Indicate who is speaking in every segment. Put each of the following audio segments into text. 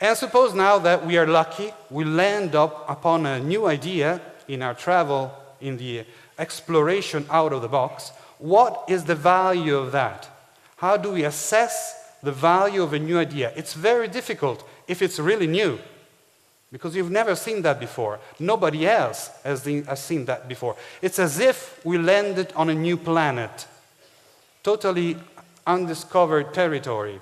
Speaker 1: And suppose now that we are lucky, we land up upon a new idea in our travel, in the exploration out of the box. What is the value of that? How do we assess the value of a new idea? It's very difficult if it's really new because you've never seen that before. Nobody else has, seen that before. It's as if we landed on a new planet, totally undiscovered territory.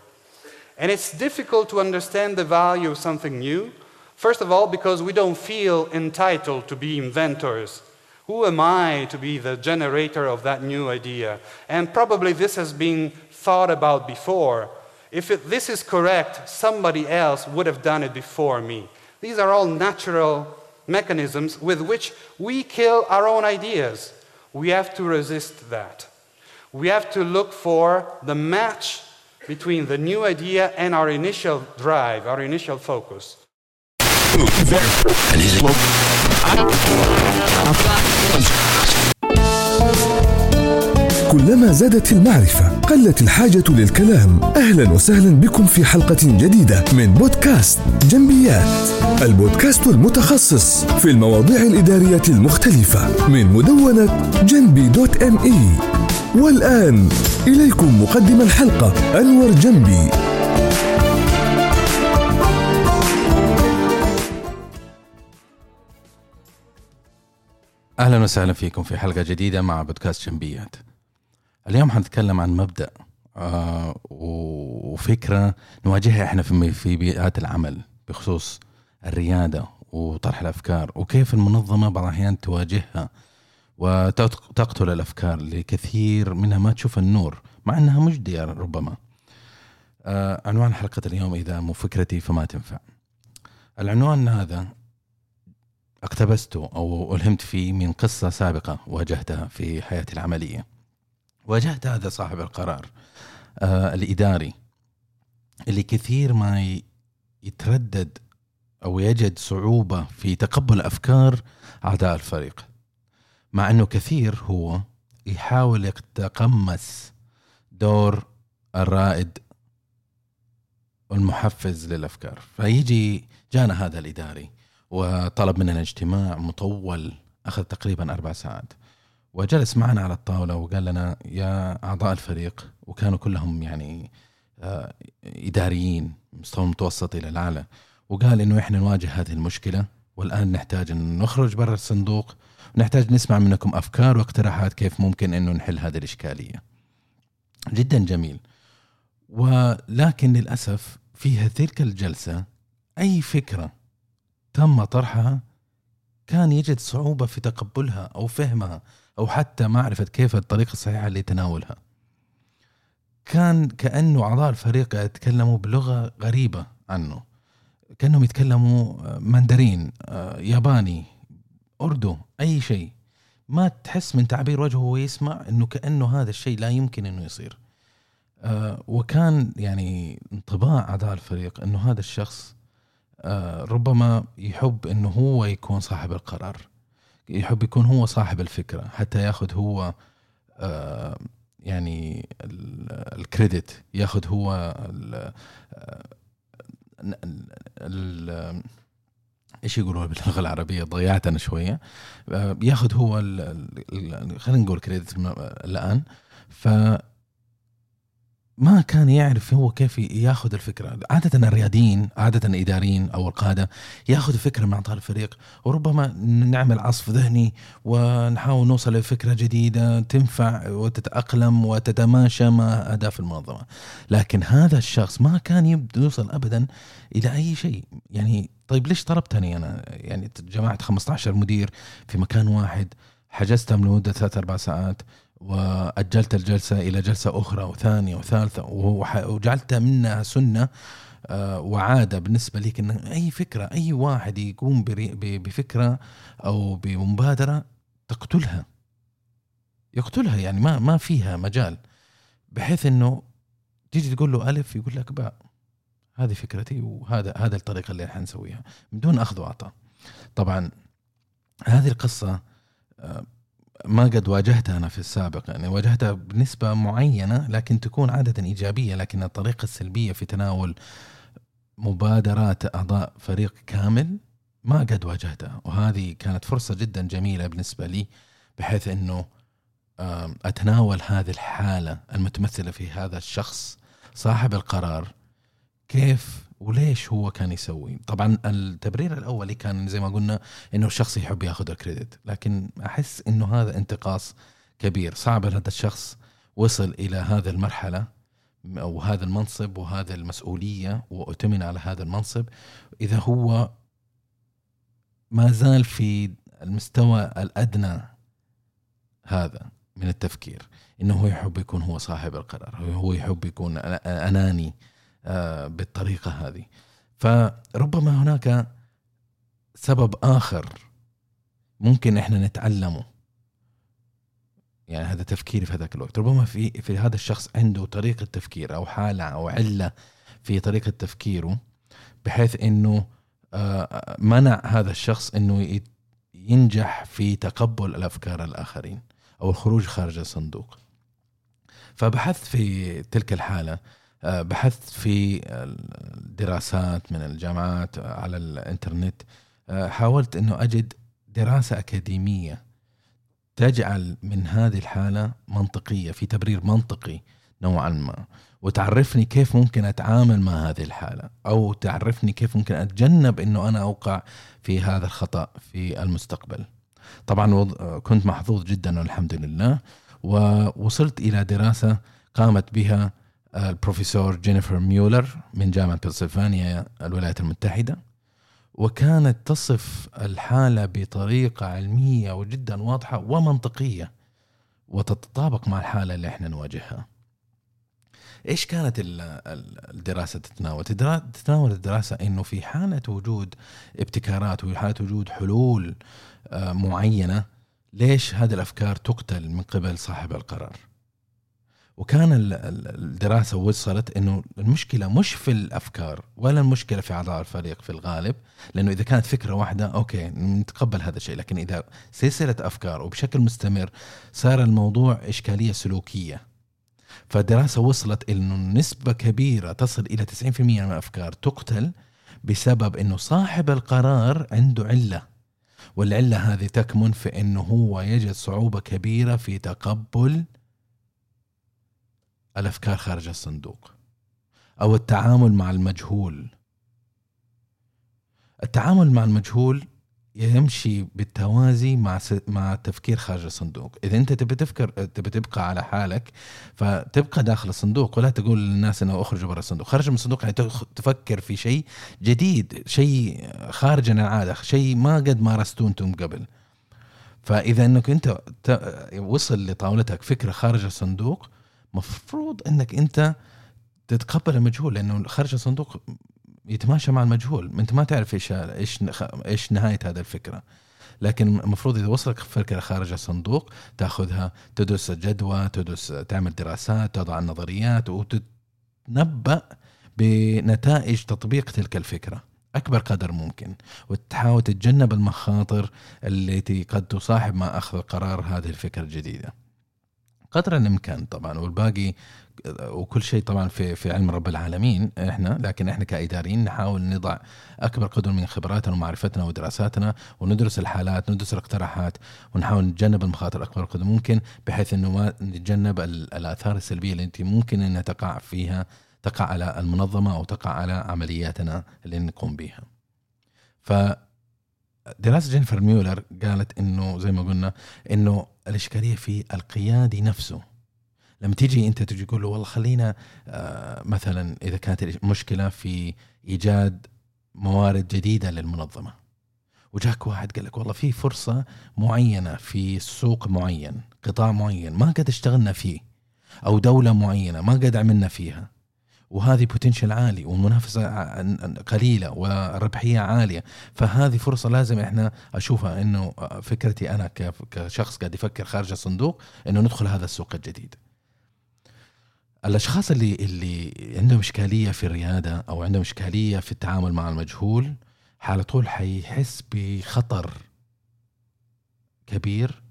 Speaker 1: And it's difficult to understand the value of something new. First of all, because we don't feel entitled to be inventors. Who am I to be the generator of that new idea? And probably this has been thought about before. If it, this is correct, somebody else would have done it before me. These are all natural mechanisms with which we kill our own ideas. We have to resist that. We have to look for the match between the new idea and our initial drive, our initial focus.
Speaker 2: كلما زادت المعرفة قلت الحاجة للكلام. أهلا وسهلا بكم في حلقة جديدة من بودكاست جنبيات. البودكاست المتخصص في المواضيع الإدارية المختلفة من مدونة جنبي دوت ام اي والآن إليكم مقدم الحلقة أنور جنبي.
Speaker 3: أهلا وسهلا فيكم في حلقة جديدة مع بودكاست جنبيات. اليوم حنتكلم عن مبدأ آه وفكرة نواجهها إحنا في في بيئات العمل بخصوص الريادة وطرح الأفكار وكيف المنظمة بعض الأحيان تواجهها وتقتل الأفكار لكثير منها ما تشوف النور مع إنها مجديه ربما. آه عنوان حلقة اليوم إذا مو فكرتي فما تنفع. العنوان هذا اقتبسته أو ألهمت فيه من قصة سابقة واجهتها في حياتي العملية. واجهت هذا صاحب القرار آه الإداري اللي كثير ما يتردد أو يجد صعوبة في تقبل أفكار اعضاء الفريق. مع إنه كثير هو يحاول يتقمص دور الرائد والمحفز للأفكار فيجي جانا هذا الإداري وطلب مننا اجتماع مطول أخذ تقريبا أربع ساعات وجلس معنا على الطاولة وقال لنا يا أعضاء الفريق وكانوا كلهم يعني آه، إداريين مستوى متوسط إلى الأعلى وقال إنه إحنا نواجه هذه المشكلة والآن نحتاج إن نخرج برا الصندوق نحتاج نسمع منكم أفكار واقتراحات كيف ممكن إنه نحل هذه الإشكالية. جدا جميل. ولكن للأسف فيها تلك الجلسة أي فكرة تم طرحها كان يجد صعوبة في تقبلها أو فهمها أو حتى معرفه كيف الطريقة الصحيحة لتناولها. كان كأنه أعضاء الفريق يتكلموا بلغة غريبة عنه. كأنهم يتكلموا مندرين ياباني أردو أي شيء ما تحس من تعبير وجهه وهو يسمع إنه كأنه هذا الشيء لا يمكن إنه يصير آه وكان يعني انطباع أعضاء الفريق إنه هذا الشخص آه ربما يحب إنه هو يكون صاحب القرار يحب يكون هو صاحب الفكرة حتى ياخذ هو آه يعني الكريدت ياخذ هو ال ال إيش يقولوا باللغة العربية؟ ضيعت أنا شوية. آه، ياخذ هو خلينا نقول كريدت الآن. ف ما كان يعرف هو كيف ياخذ الفكرة، عادة الرياديين عادة الإداريين أو القادة ياخذ فكرة من اعضاء الفريق وربما نعمل عصف ذهني ونحاول نوصل لفكرة جديدة تنفع وتتأقلم وتتماشى مع أهداف المنظمة. لكن هذا الشخص ما كان يوصل ابدا إلى أي شيء، يعني طيب ليش طلبتني أنا؟ يعني جمعت 15 مدير في مكان واحد حجزتهم لمدة ثلاث أربع ساعات وأجلت الجلسة إلى جلسة أخرى وثانية وثالثة وجعلتها منها سنة آه، وعادة بالنسبة لي ان أي فكرة أي واحد يقوم بفكرة أو بمبادرة تقتلها. يقتلها يعني ما ما فيها مجال. بحيث إنه تيجي تقول له ألف يقول لك باء هذه فكرتي وهذا هذا الطريقة اللي حنسويها من دون أخذ وعطاء. طبعا هذه القصة آه، ما قد واجهتها أنا في السابق يعني واجهتها بنسبة معينة لكن تكون عادة إيجابية لكن الطريقة السلبية في تناول مبادرات أعضاء فريق كامل ما قد واجهتها. وهذه كانت فرصة جدا جميلة بالنسبة لي بحيث إنه أتناول هذه الحالة المتمثلة في هذا الشخص صاحب القرار كيف وليش هو كان يسوي؟ طبعا التبرير الأولي كان زي ما قلنا إنه الشخص يحب ياخذ الكريدت لكن أحس إنه هذا انتقاص كبير. صعب هذا الشخص وصل إلى هذه المرحلة أو هذا المنصب وهذا المسؤولية وأؤتمن على هذا المنصب. إذا هو ما زال في المستوى الأدنى هذا من التفكير إنه هو يحب يكون هو صاحب القرار هو يحب يكون أناني بالطريقة هذه. فربما هناك سبب آخر ممكن إحنا نتعلمه. يعني هذا تفكيري في هذاك الوقت. ربما في في هذا الشخص عنده طريقة تفكير أو حالة أو علة في طريقة تفكيره بحيث إنه آه، منع هذا الشخص إنه ينجح في تقبل الأفكار الآخرين أو الخروج خارج الصندوق. فبحثت في تلك الحالة آه، بحثت في الدراسات من الجامعات على الإنترنت حاولت إنه أجد دراسة أكاديمية تجعل من هذه الحالة منطقية في تبرير منطقي نوعا ما وتعرفني كيف ممكن أتعامل مع هذه الحالة أو تعرفني كيف ممكن أتجنب إنه أنا أوقع في هذا الخطأ في المستقبل. طبعا كنت محظوظ جدا والحمد لله ووصلت إلى دراسة قامت بها البروفيسور جينيفر ميولر من جامعة بنسلفانيا الولايات المتحدة وكانت تصف الحالة بطريقة علمية وجدا واضحة ومنطقية وتتطابق مع الحالة اللي إحنا نواجهها. إيش كانت ال- ال- الدراسة تتناول؟ تتناول الدراسة إنه في حالة وجود ابتكارات وفي حالة وجود حلول آه، معينة ليش هذه الأفكار تقتل من قبل صاحب القرار؟ وكان ال- ال- الدراسة وصلت إنه المشكلة مش في الأفكار ولا المشكلة في أعضاء الفريق في الغالب لأنه إذا كانت فكرة واحدة أوكي نتقبل هذا الشيء لكن إذا سلسلة أفكار وبشكل مستمر صار الموضوع إشكالية سلوكية. فالدراسة وصلت إنه نسبة كبيرة تصل إلى 90% من الأفكار تقتل بسبب إنه صاحب القرار عنده علة والعلة هذه تكمن في إنه هو يجد صعوبة كبيرة في تقبل الأفكار خارج الصندوق أو التعامل مع المجهول. التعامل مع المجهول يمشي بالتوازي مع س... مع التفكير خارج الصندوق. إذا أنت تبي تفكر تبي تبقى على حالك فتبقى داخل الصندوق ولا تقول للناس إنه أخرجوا برا الصندوق. خارج من الصندوق يعني تفكر في شيء جديد شيء خارج عن العادة شيء ما قد مارستوه أنتم قبل. فإذا إنك أنت ت... وصل لطاولتك فكرة خارج الصندوق مفروض إنك أنت تتقبل المجهول لأنه خارج الصندوق يتماشى مع المجهول. أنت ما تعرف إيش إيش إيش نهاية هذه الفكرة. لكن المفروض إذا وصلك فكرة خارج الصندوق تأخذها تدرس الجدوى تدرس تعمل دراسات تضع النظريات وتتنبأ بنتائج تطبيق تلك الفكرة. أكبر قدر ممكن. وتحاول تتجنب المخاطر التي قد تصاحب مع أخذ قرار هذه الفكرة الجديدة. قدر الإمكان طبعا والباقي وكل شيء طبعا في في علم رب العالمين إحنا لكن إحنا كإداريين نحاول نضع أكبر قدر من خبراتنا ومعرفتنا ودراساتنا وندرس الحالات ندرس الاقتراحات ونحاول نتجنب المخاطر أكبر قدر ممكن بحيث إنه ما نتجنب ال- الآثار السلبية التي ممكن إنها تقع فيها تقع على المنظمة أو تقع على عملياتنا اللي نقوم بها. ف دراسة جينيفر ميولر قالت إنه زي ما قلنا إنه الإشكالية في القيادي نفسه. لما تيجي أنت تجي تقول له والله خلينا آه، مثلا إذا كانت المشكلة في إيجاد موارد جديدة للمنظمة. وجاك واحد قال لك والله في فرصة معينة في سوق معين قطاع معين ما قد اشتغلنا فيه أو دولة معينة ما قد عملنا فيها. وهذه بوتنشل عالي والمنافسة قليلة والربحية عالية فهذه فرصة لازم إحنا أشوفها إنه فكرتي أنا كشخص قاعد يفكر خارج الصندوق إنه ندخل هذا السوق الجديد. الأشخاص اللي اللي عندهم إشكالية في الريادة أو عندهم إشكالية في التعامل مع المجهول على طول حيحس بخطر كبير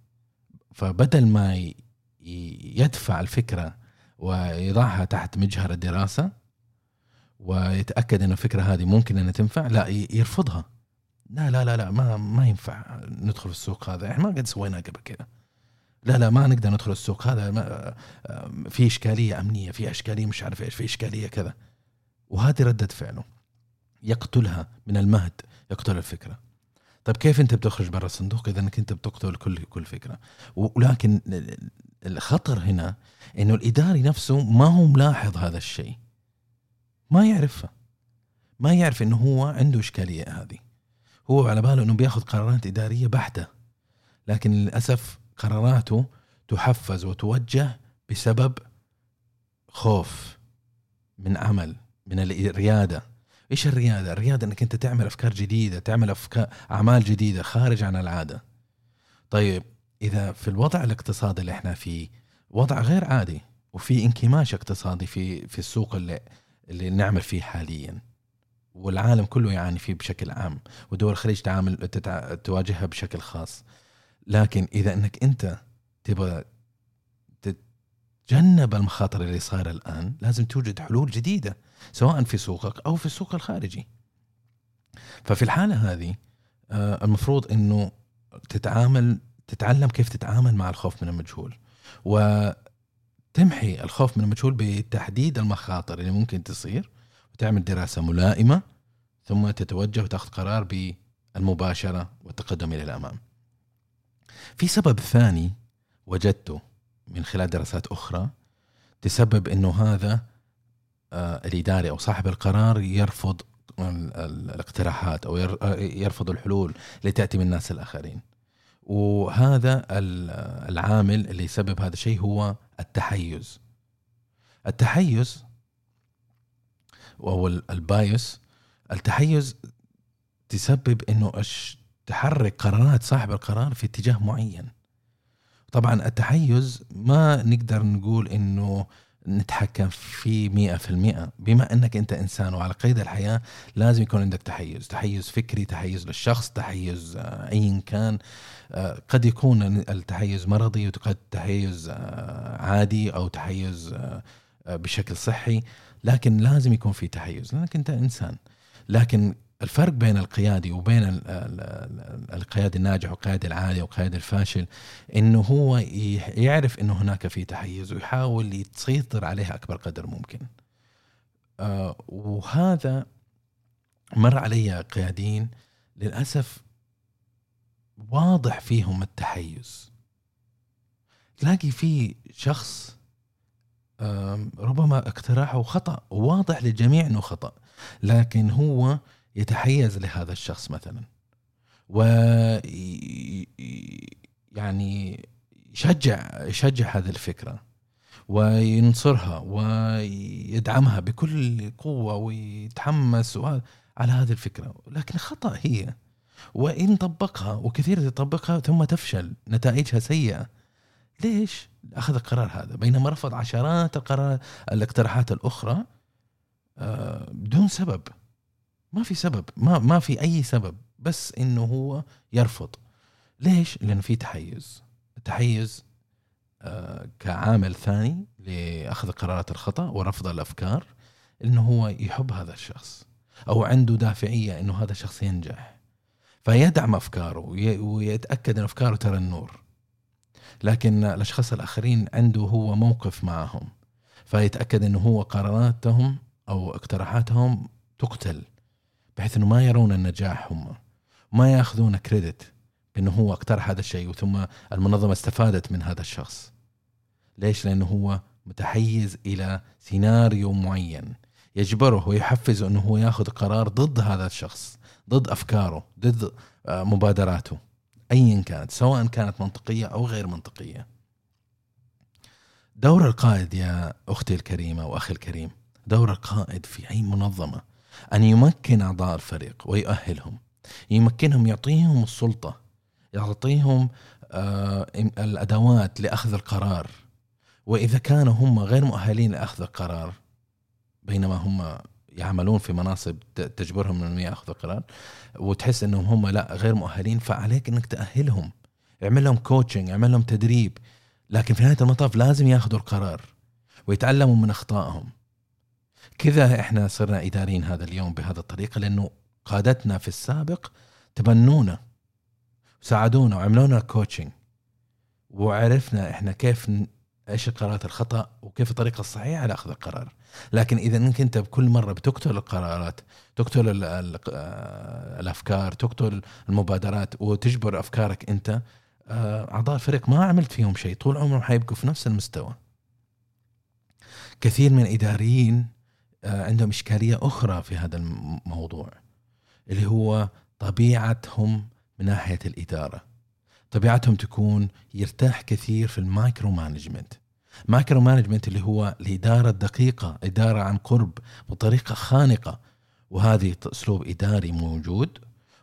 Speaker 3: فبدل ما يدفع الفكرة ويضعها تحت مجهر الدراسة ويتأكد إنه الفكرة هذه ممكن إنها تنفع. لا يرفضها. لا لا لا لا ما ما ينفع ندخل السوق هذا. إحنا ما قد سويناه قبل كذا. لا لا ما نقدر ندخل السوق هذا. ما آه، في إشكالية أمنية في إشكالية مش عارف إيش في إشكالية كذا. وهذه ردة فعله. يقتلها من المهد يقتل الفكرة. طيب كيف أنت بتخرج برا الصندوق إذا أنك أنت بتقتل كل كل فكرة؟ ولكن الخطر هنا إنه الإداري نفسه ما هو ملاحظ هذا الشيء. ما يعرفها ما يعرف إنه هو عنده إشكالية هذه. هو على باله إنه بياخذ قرارات إدارية بحتة. لكن للأسف قراراته تحفز وتوجه بسبب خوف من عمل من الريادة. إيش الريادة؟ الريادة إنك أنت تعمل أفكار جديدة، تعمل أفكار أعمال جديدة خارج عن العادة. طيب إذا في الوضع الاقتصادي اللي إحنا فيه وضع غير عادي وفي انكماش اقتصادي في في السوق اللي اللي نعمل فيه حاليا والعالم كله يعاني فيه بشكل عام ودول الخليج تعامل تتع... تواجهها بشكل خاص. لكن إذا إنك أنت تبغى تتجنب المخاطر اللي صايرة الآن لازم توجد حلول جديدة سواء في سوقك أو في السوق الخارجي. ففي الحالة هذه آه، المفروض إنه تتعامل تتعلم كيف تتعامل مع الخوف من المجهول وتمحي الخوف من المجهول بتحديد المخاطر اللي ممكن تصير وتعمل دراسة ملائمة ثم تتوجه وتاخذ قرار بالمباشرة والتقدم إلى الأمام. في سبب ثاني وجدته من خلال دراسات أخرى تسبب إنه هذا آه، الاداري أو صاحب القرار يرفض الاقتراحات أو يرفض الحلول اللي تاتي من الناس الآخرين. وهذا العامل اللي يسبب هذا الشيء هو التحيز. التحيز أو البايس التحيز تسبب إنه تحرك قرارات صاحب القرار في اتجاه معين. طبعا التحيز ما نقدر نقول إنه نتحكم فيه مئة في المئة. بما أنك أنت إنسان وعلى قيد الحياة لازم يكون عندك تحيز. تحيز فكري تحيز للشخص تحيز آه، أيا كان. آه، قد يكون التحيز مرضي وقد تحيز آه، عادي أو تحيز بشكل صحي لكن لازم يكون في تحيز لأنك أنت إنسان. لكن الفرق بين القيادي وبين القيادي الناجح والقيادي العالي والقيادي الفاشل إنه هو يعرف إنه هناك في تحيز ويحاول يسيطر عليها أكبر قدر ممكن. آه، وهذا مر علي قيادين للأسف واضح فيهم التحيز. تلاقي في شخص ربما اقتراحه خطأ وواضح للجميع إنه خطأ لكن هو يتحيز لهذا الشخص مثلا. و يعني يشجع يشجع هذه الفكرة وينصرها ويدعمها بكل قوة ويتحمس على هذه الفكرة. لكن خطأ هي. وإن طبقها وكثير تطبقها ثم تفشل. نتائجها سيئة. ليش؟ اخذ القرار هذا. بينما رفض عشرات القرار الاقتراحات الأخرى آه، بدون سبب. ما في سبب ما ما في أي سبب بس إنه هو يرفض. ليش؟ لأنه في تحيز. التحيز آه كعامل ثاني لأخذ قرارات الخطأ ورفض الأفكار إنه هو يحب هذا الشخص أو عنده دافعية إنه هذا الشخص ينجح. فيدعم أفكاره ويتأكد إن أفكاره ترى النور. لكن الأشخاص الآخرين عنده هو موقف معهم فيتأكد إنه هو قراراتهم أو اقتراحاتهم تقتل. بحيث إنه ما يرون النجاح هم. ما ياخذون كريدت بإنه هو اقترح هذا الشيء ثم المنظمة استفادت من هذا الشخص. ليش؟ لأنه هو متحيز إلى سيناريو معين يجبره ويحفزه إنه هو ياخذ قرار ضد هذا الشخص ضد أفكاره ضد آه، مبادراته ايا كانت سواء كانت منطقية أو غير منطقية. دور القائد يا أختي الكريمة وأخي الكريم دور القائد في أي منظمة. أن يمكن أعضاء الفريق ويؤهلهم. يمكنهم يعطيهم السلطة يعطيهم آه الأدوات لأخذ القرار. وإذا كانوا هم غير مؤهلين لأخذ القرار بينما هم يعملون في مناصب تجبرهم إنهم يأخذوا قرار وتحس إنهم هم لا غير مؤهلين فعليك إنك تأهلهم. اعمل لهم كوتشنج اعمل لهم تدريب. لكن في نهاية المطاف لازم يأخذوا القرار ويتعلموا من أخطائهم. كذا إحنا صرنا إداريين هذا اليوم بهذه الطريقة لأنه قادتنا في السابق تبنونا ساعدونا وعملونا كوتشنج وعرفنا إحنا كيف إيش القرارات الخطأ وكيف الطريقة الصحيحة لأخذ القرار. لكن إذا إنك أنت بكل مرة بتقتل القرارات تقتل آه، الأفكار تقتل المبادرات وتجبر أفكارك أنت آه، أعضاء الفريق ما عملت فيهم شيء طول عمرهم حيبقوا في نفس المستوى. كثير من الاداريين عندهم إشكالية أخرى في هذا الموضوع اللي هو طبيعتهم من ناحية الإدارة. طبيعتهم تكون يرتاح كثير في ال micromanagement. micromanagement اللي هو الإدارة الدقيقة إدارة عن قرب بطريقة خانقة. وهذه أسلوب إداري موجود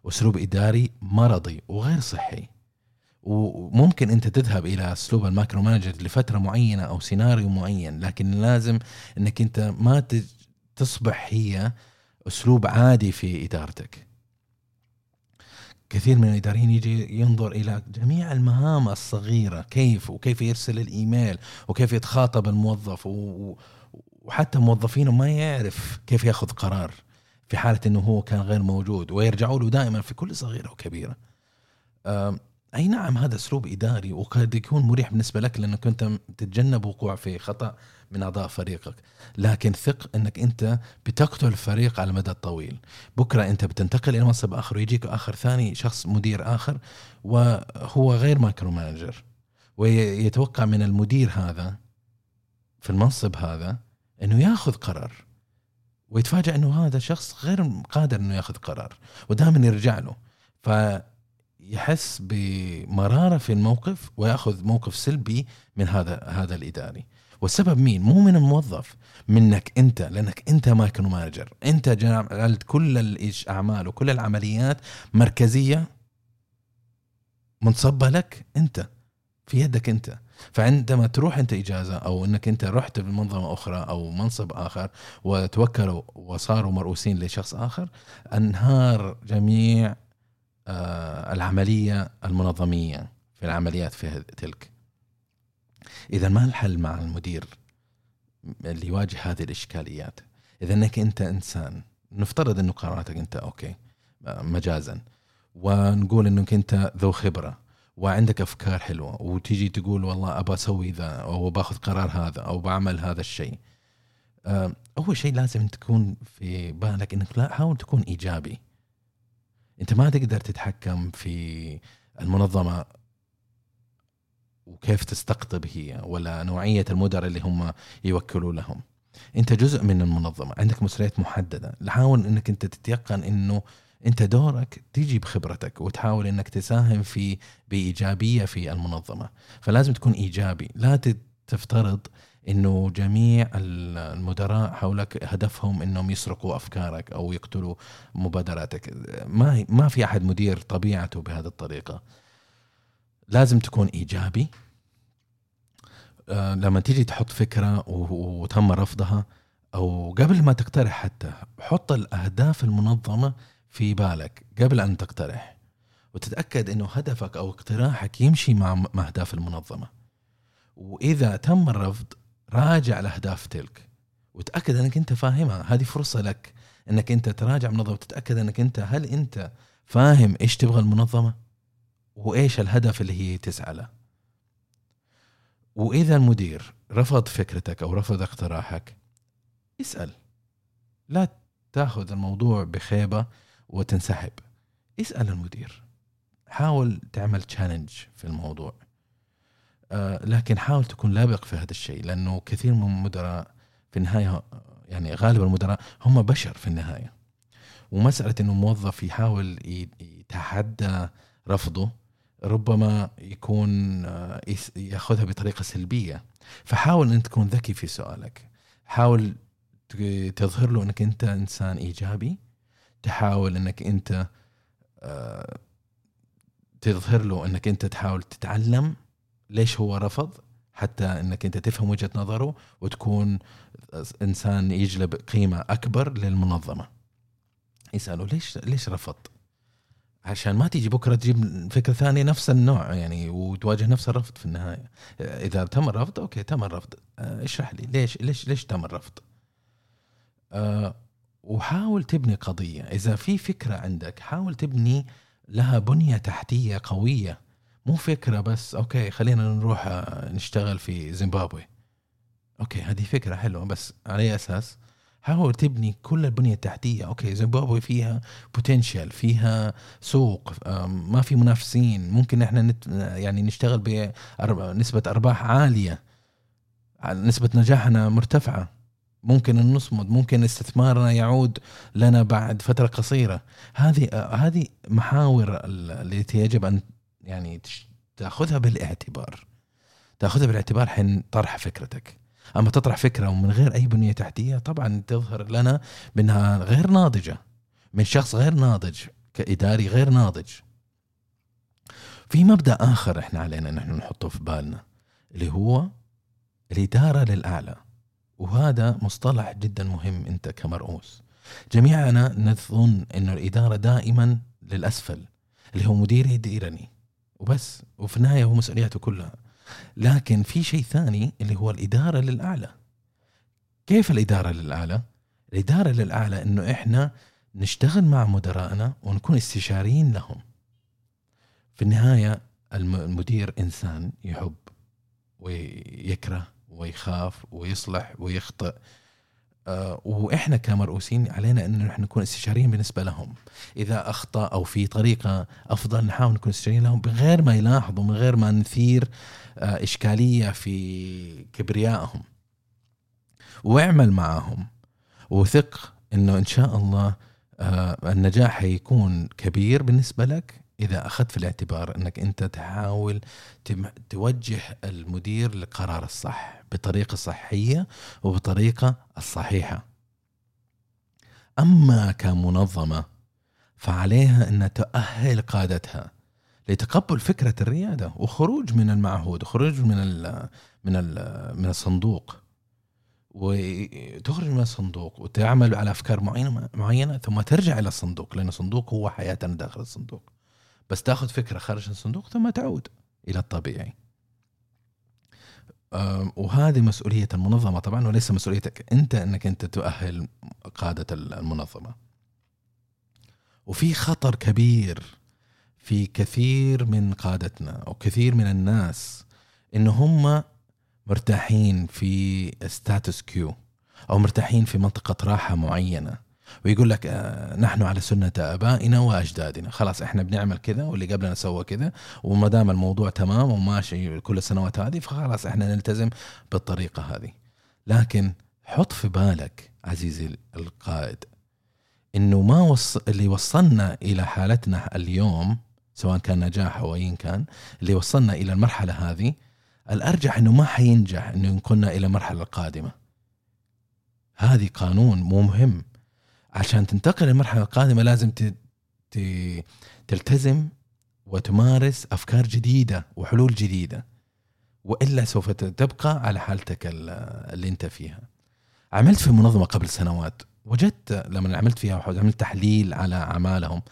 Speaker 3: اسلوب إداري مرضي وغير صحي. وممكن أنت تذهب إلى أسلوب ال micromanager لفترة معينة أو سيناريو معين لكن لازم إنك أنت ما تصبح هي أسلوب عادي في إدارتك كثير من الإداريين يجي ينظر إلى جميع المهام الصغيرة كيف وكيف يرسل الإيميل وكيف يتخاطب الموظف وحتى موظفينه ما يعرف كيف يأخذ قرار في حالة إنه هو كان غير موجود ويرجعوا له دائما في كل صغيرة وكبيرة. أي نعم هذا أسلوب إداري وقد يكون مريح بالنسبة لك لأنك أنت تتجنب وقوع في خطأ من أعضاء فريقك، لكن ثق إنك أنت بتقتل الفريق على المدى الطويل، بكرة أنت بتنتقل إلى منصب آخر ويجيك آخر ثاني شخص مدير آخر وهو غير micromanager ويتوقع من المدير هذا في المنصب هذا إنه يأخذ قرار. ويتفاجأ إنه هذا شخص غير قادر إنه يأخذ قرار. ودائما يرجع له. فيحس بمرارة في الموقف ويأخذ موقف سلبي من هذا هذا الإداري. والسبب مين؟ مو من الموظف منك أنت لأنك أنت micromanager. أنت جعلت كل الاعمال وكل العمليات مركزية منصبة لك أنت في يدك أنت. فعندما تروح أنت إجازة أو إنك أنت رحت بمنظمه أخرى أو منصب آخر وتوكلوا وصاروا مرؤوسين لشخص آخر أنهار جميع آه، العملية المنظمية في العمليات في تلك. إذا ما الحل مع المدير اللي يواجه هذه الإشكاليات؟ إذا إنك أنت إنسان نفترض إنه قراراتك أنت okay آه، مجازا ونقول إنك أنت ذو خبرة وعندك أفكار حلوة وتيجي تقول والله ابى أسوي ذا أو باخذ قرار هذا أو بعمل هذا الشيء. آه، أول شيء لازم تكون في بالك إنك لا حاول تكون إيجابي. أنت ما تقدر تتحكم في المنظمة وكيف تستقطب هي ولا نوعية المدراء اللي هم يوكلوا لهم. أنت جزء من المنظمة عندك مسؤوليات محددة. حاول إنك أنت تتيقن إنه أنت دورك تيجي بخبرتك وتحاول إنك تساهم في بإيجابية في المنظمة. فلازم تكون إيجابي لا تفترض إنه جميع ال- المدراء حولك هدفهم إنهم يسرقوا أفكارك أو يقتلوا مبادراتك. ما ما في أحد مدير طبيعته بهذه الطريقة. لازم تكون إيجابي. آه، لما تيجي تحط فكرة وتم رفضها أو قبل ما تقترح حتى حط الأهداف المنظمة في بالك قبل أن تقترح. وتتأكد إنه هدفك أو اقتراحك يمشي مع أهداف المنظمة. وإذا تم الرفض راجع الاهداف تلك. وتأكد أنك أنت فاهمها. هذه فرصة لك أنك أنت تراجع المنظمه وتتأكد أنك أنت هل أنت فاهم إيش تبغى المنظمة؟ وإيش الهدف اللي هي تسعى له؟ وإذا المدير رفض فكرتك أو رفض اقتراحك اسأل. لا تأخذ الموضوع بخيبة وتنسحب. اسأل المدير. حاول تعمل تشالنج في الموضوع. لكن حاول تكون لابق في هذا الشيء لأنه كثير من المدراء في النهاية يعني غالب المدراء هم بشر في النهاية. ومسألة إنه موظف يحاول يتحدى رفضه ربما يكون آه، يأخذها بطريقة سلبية. فحاول ان تكون ذكي في سؤالك. حاول تظهر له إنك أنت إنسان إيجابي. تحاول إنك أنت آه، تظهر له إنك أنت تحاول تتعلم. ليش هو رفض؟ حتى إنك أنت تفهم وجهة نظره وتكون إنسان يجلب قيمة أكبر للمنظمة. يساله ليش ليش رفض عشان ما تيجي بكرة تجيب فكرة ثانية نفس النوع يعني وتواجه نفس الرفض في النهاية. إذا تم الرفض okay تم الرفض. آه، اشرح لي ليش ليش ليش تم الرفض؟ آه، وحاول تبني قضية. إذا في فكرة عندك حاول تبني لها بنية تحتية قوية. مو فكرة بس okay خلينا نروح آه، نشتغل في زيمبابوي. okay هذه فكرة حلوة بس على أي أساس؟ حاول تبني كل البنية التحتية. okay زيمبابوي فيها potential فيها سوق ما في منافسين. ممكن إحنا نت يعني نشتغل بنسبه أرباح عالية. نسبة نجاحنا مرتفعة. ممكن أن نصمد ممكن استثمارنا يعود لنا بعد فترة قصيرة. هذه آه، هذه محاور ال- التي يجب أن يعني تاخذها بالاعتبار. تاخذها بالاعتبار حين طرح فكرتك. أما تطرح فكرة ومن غير أي بنية تحتية طبعا تظهر لنا بأنها غير ناضجة. من شخص غير ناضج كإداري غير ناضج. في مبدأ آخر إحنا علينا نحن نحطه في بالنا اللي هو الإدارة للأعلى. وهذا مصطلح جدا مهم أنت كمرؤوس. جميعنا نظن انه الإدارة دائما للأسفل اللي هو مدير يديرني وبس وفي النهاية هو مسؤولياته كلها. لكن في شيء ثاني اللي هو الإدارة للأعلى. كيف الإدارة للأعلى؟ الإدارة للأعلى إنه إحنا نشتغل مع مدرائنا ونكون استشاريين لهم. في النهاية الم- المدير إنسان يحب ويكره ويخاف ويصلح ويخطئ. وإحنا كمرؤوسين علينا أن نحن نكون استشاريين بالنسبة لهم. إذا أخطأ أو في طريقة أفضل نحاول نكون استشاريين لهم من غير ما يلاحظوا من غير ما نثير آه، إشكالية في كبريائهم. واعمل معهم وثق إنه إن شاء الله آه، النجاح حيكون كبير بالنسبة لك. إذا أخذت في الاعتبار أنك أنت تحاول توجه المدير للقرار الصح بطريقة صحية وبطريقة الصحيحة. أما كمنظمة فعليها أن تؤهل قادتها لتقبل فكرة الريادة وخروج من المعهود وخروج من ال من ال من الصندوق وتخرج من الصندوق وتعمل على أفكار معينة معينة ثم ترجع إلى الصندوق لأن الصندوق هو حياتنا داخل الصندوق بس تاخذ فكرة خارج الصندوق ثم تعود إلى الطبيعي. وهذه مسؤولية المنظمة طبعا وليس مسؤوليتك. أنت أنك أنت تؤهل قادة المنظمة. وفي خطر كبير في كثير من قادتنا أو كثير من الناس إن هم مرتاحين في status quo أو مرتاحين في منطقة راحة معينة. ويقول لك آه، نحن على سنة آبائنا وأجدادنا. خلاص إحنا بنعمل كذا واللي قبلنا سوى كذا وما دام الموضوع تمام وماشي كل السنوات هذه فخلاص إحنا نلتزم بالطريقة هذه. لكن حط في بالك عزيزي القائد إنه ما وص... اللي وصلنا إلى حالتنا اليوم سواء كان نجاح أو ايا كان اللي وصلنا إلى المرحلة هذه الأرجح إنه ما حينجح إنه ينقلنا إلى المرحلة القادمة. هذه قانون مو مهم. عشان تنتقل للمرحله القادمه لازم. تلتزم وتمارس أفكار جديدة وحلول جديدة وإلا سوف تبقى على حالتك ال- اللي أنت فيها عملت في منظمة قبل سنوات وجدت لما عملت فيها عملت تحليل على أعمالهم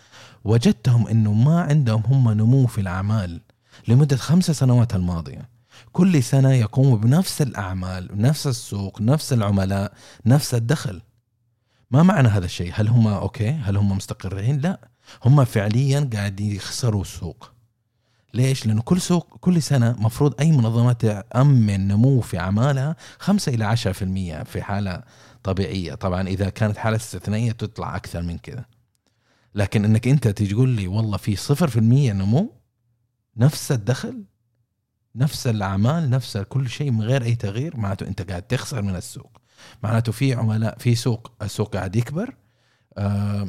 Speaker 3: وجدتهم إنه ما عندهم هم نمو في الأعمال لمدة خمس سنوات الماضية كل سنة يقوموا بنفس الأعمال نفس السوق نفس العملاء نفس الدخل ما معنى هذا الشيء؟ هل هم أوكي؟ هل هم مستقرين؟ لا. هم فعليا قاعد يخسروا السوق. ليش؟ لأنه كل سوق كل سنة مفروض أي منظمة تأمن نمو في أعمالها 5 إلى 10% في حالة طبيعية. طبعا إذا كانت حالة استثنائية تطلع أكثر من كذا. لكن أنك أنت تيجي تقول لي والله في 0% نمو نفس الدخل نفس الأعمال نفس كل شيء من غير أي تغيير معناته أنت قاعد تخسر من السوق. معناته في عملاء في سوق السوق قاعد يكبر آه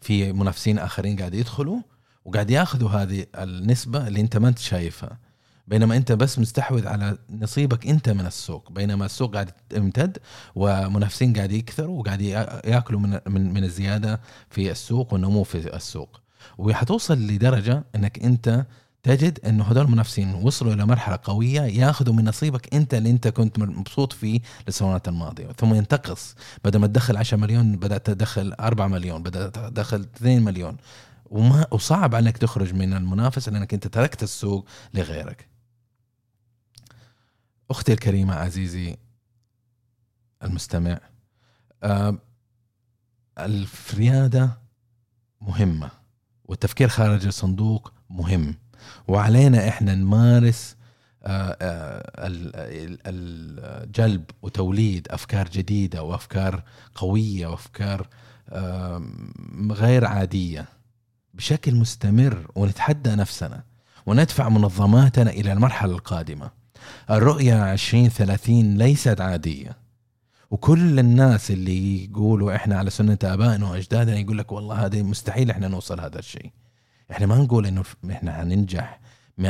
Speaker 3: في منافسين آخرين قاعد يدخلوا وقاعد ياخذوا هذه النسبة اللي انت ما انت شايفها. بينما انت بس مستحوذ على نصيبك انت من السوق. بينما السوق قاعد يمتد ومنافسين قاعد يكثروا وقاعد يا- ياكلوا من من من الزيادة في السوق والنمو في السوق. وحتوصل لدرجة انك انت تجد انه هذول المنافسين وصلوا إلى مرحلة قوية ياخذوا من نصيبك أنت اللي أنت كنت مبسوط فيه السنوات الماضية. ثم ينتقص. بدل ما تدخل 10 مليون بدأت تدخل 4 مليون بدأت تدخل 2 مليون. وما وصعب عليك تخرج من المنافسة لأنك أنت تركت السوق لغيرك. أختي الكريمة عزيزي المستمع آه، الرياده مهمة والتفكير خارج الصندوق مهم. وعلينا إحنا نمارس آه، آه، الجلب وتوليد أفكار جديدة وأفكار قوية وأفكار غير عادية بشكل مستمر ونتحدى نفسنا وندفع منظماتنا إلى المرحلة القادمة. الرؤية 2030 ليست عادية. وكل الناس اللي يقولوا إحنا على سنة آبائنا وأجدادنا يقول لك والله هذا مستحيل إحنا نوصل هذا الشيء. إحنا ما نقول إنه إحنا حننجح 100%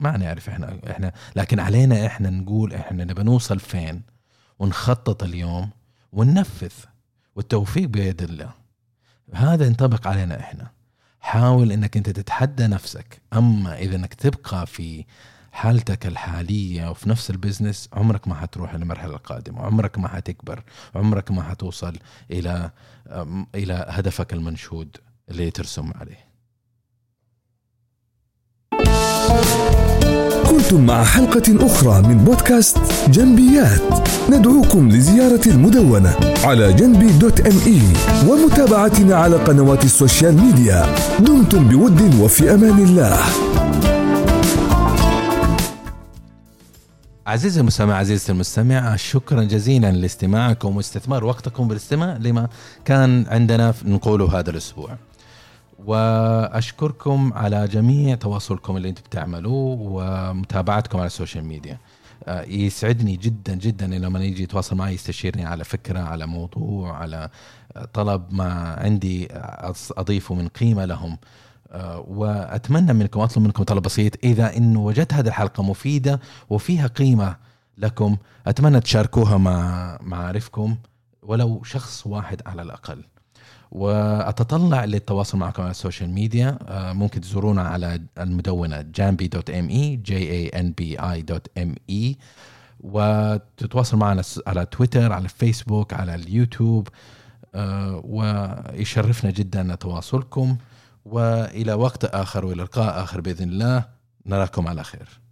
Speaker 3: ما نعرف إحنا إحنا لكن علينا إحنا نقول إحنا نبى نوصل فين ونخطط اليوم وننفذ والتوفيق بيد الله. هذا ينطبق علينا إحنا. حاول إنك أنت تتحدى نفسك. أما إذا إنك تبقى في حالتك الحالية وفي نفس البزنس عمرك ما حتروح للمرحلة القادمة. عمرك ما حتكبر. عمرك ما حتوصل إلى إلى هدفك المنشود اللي ترسم عليه.
Speaker 2: كنتم مع حلقة أخرى من بودكاست جنبيات. ندعوكم لزيارة المدونة على جامبي dot M E ومتابعتنا على قنوات ال social media. دمتم بود وفي أمان الله.
Speaker 3: عزيزي المستمع عزيزتي المستمع شكرا جزيلا لاستماعكم واستثمار وقتكم بالاستماع لما كان عندنا نقوله هذا الأسبوع. وأشكركم على جميع تواصلكم اللي أنتم بتعملوه ومتابعتكم على ال social media. آه، يسعدني جدا جدا لما يجي يتواصل معي يستشيرني على فكرة على موضوع على طلب ما عندي أضيفه من قيمة لهم. آه، وأتمنى منكم أطلب منكم طلب بسيط. إذا انه وجدت هذه الحلقة مفيدة وفيها قيمة لكم أتمنى تشاركوها مع معارفكم ولو شخص واحد على الأقل. وأتطلع للتواصل معكم على ال social media آه، ممكن تزورونا على المدونة جامبي dot M E J A اي وتتواصل معنا على تويتر على الفيسبوك على اليوتيوب. آه، ويشرفنا جدا تواصلكم. وإلى وقت آخر وإلى لقاء آخر بإذن الله. نراكم على خير.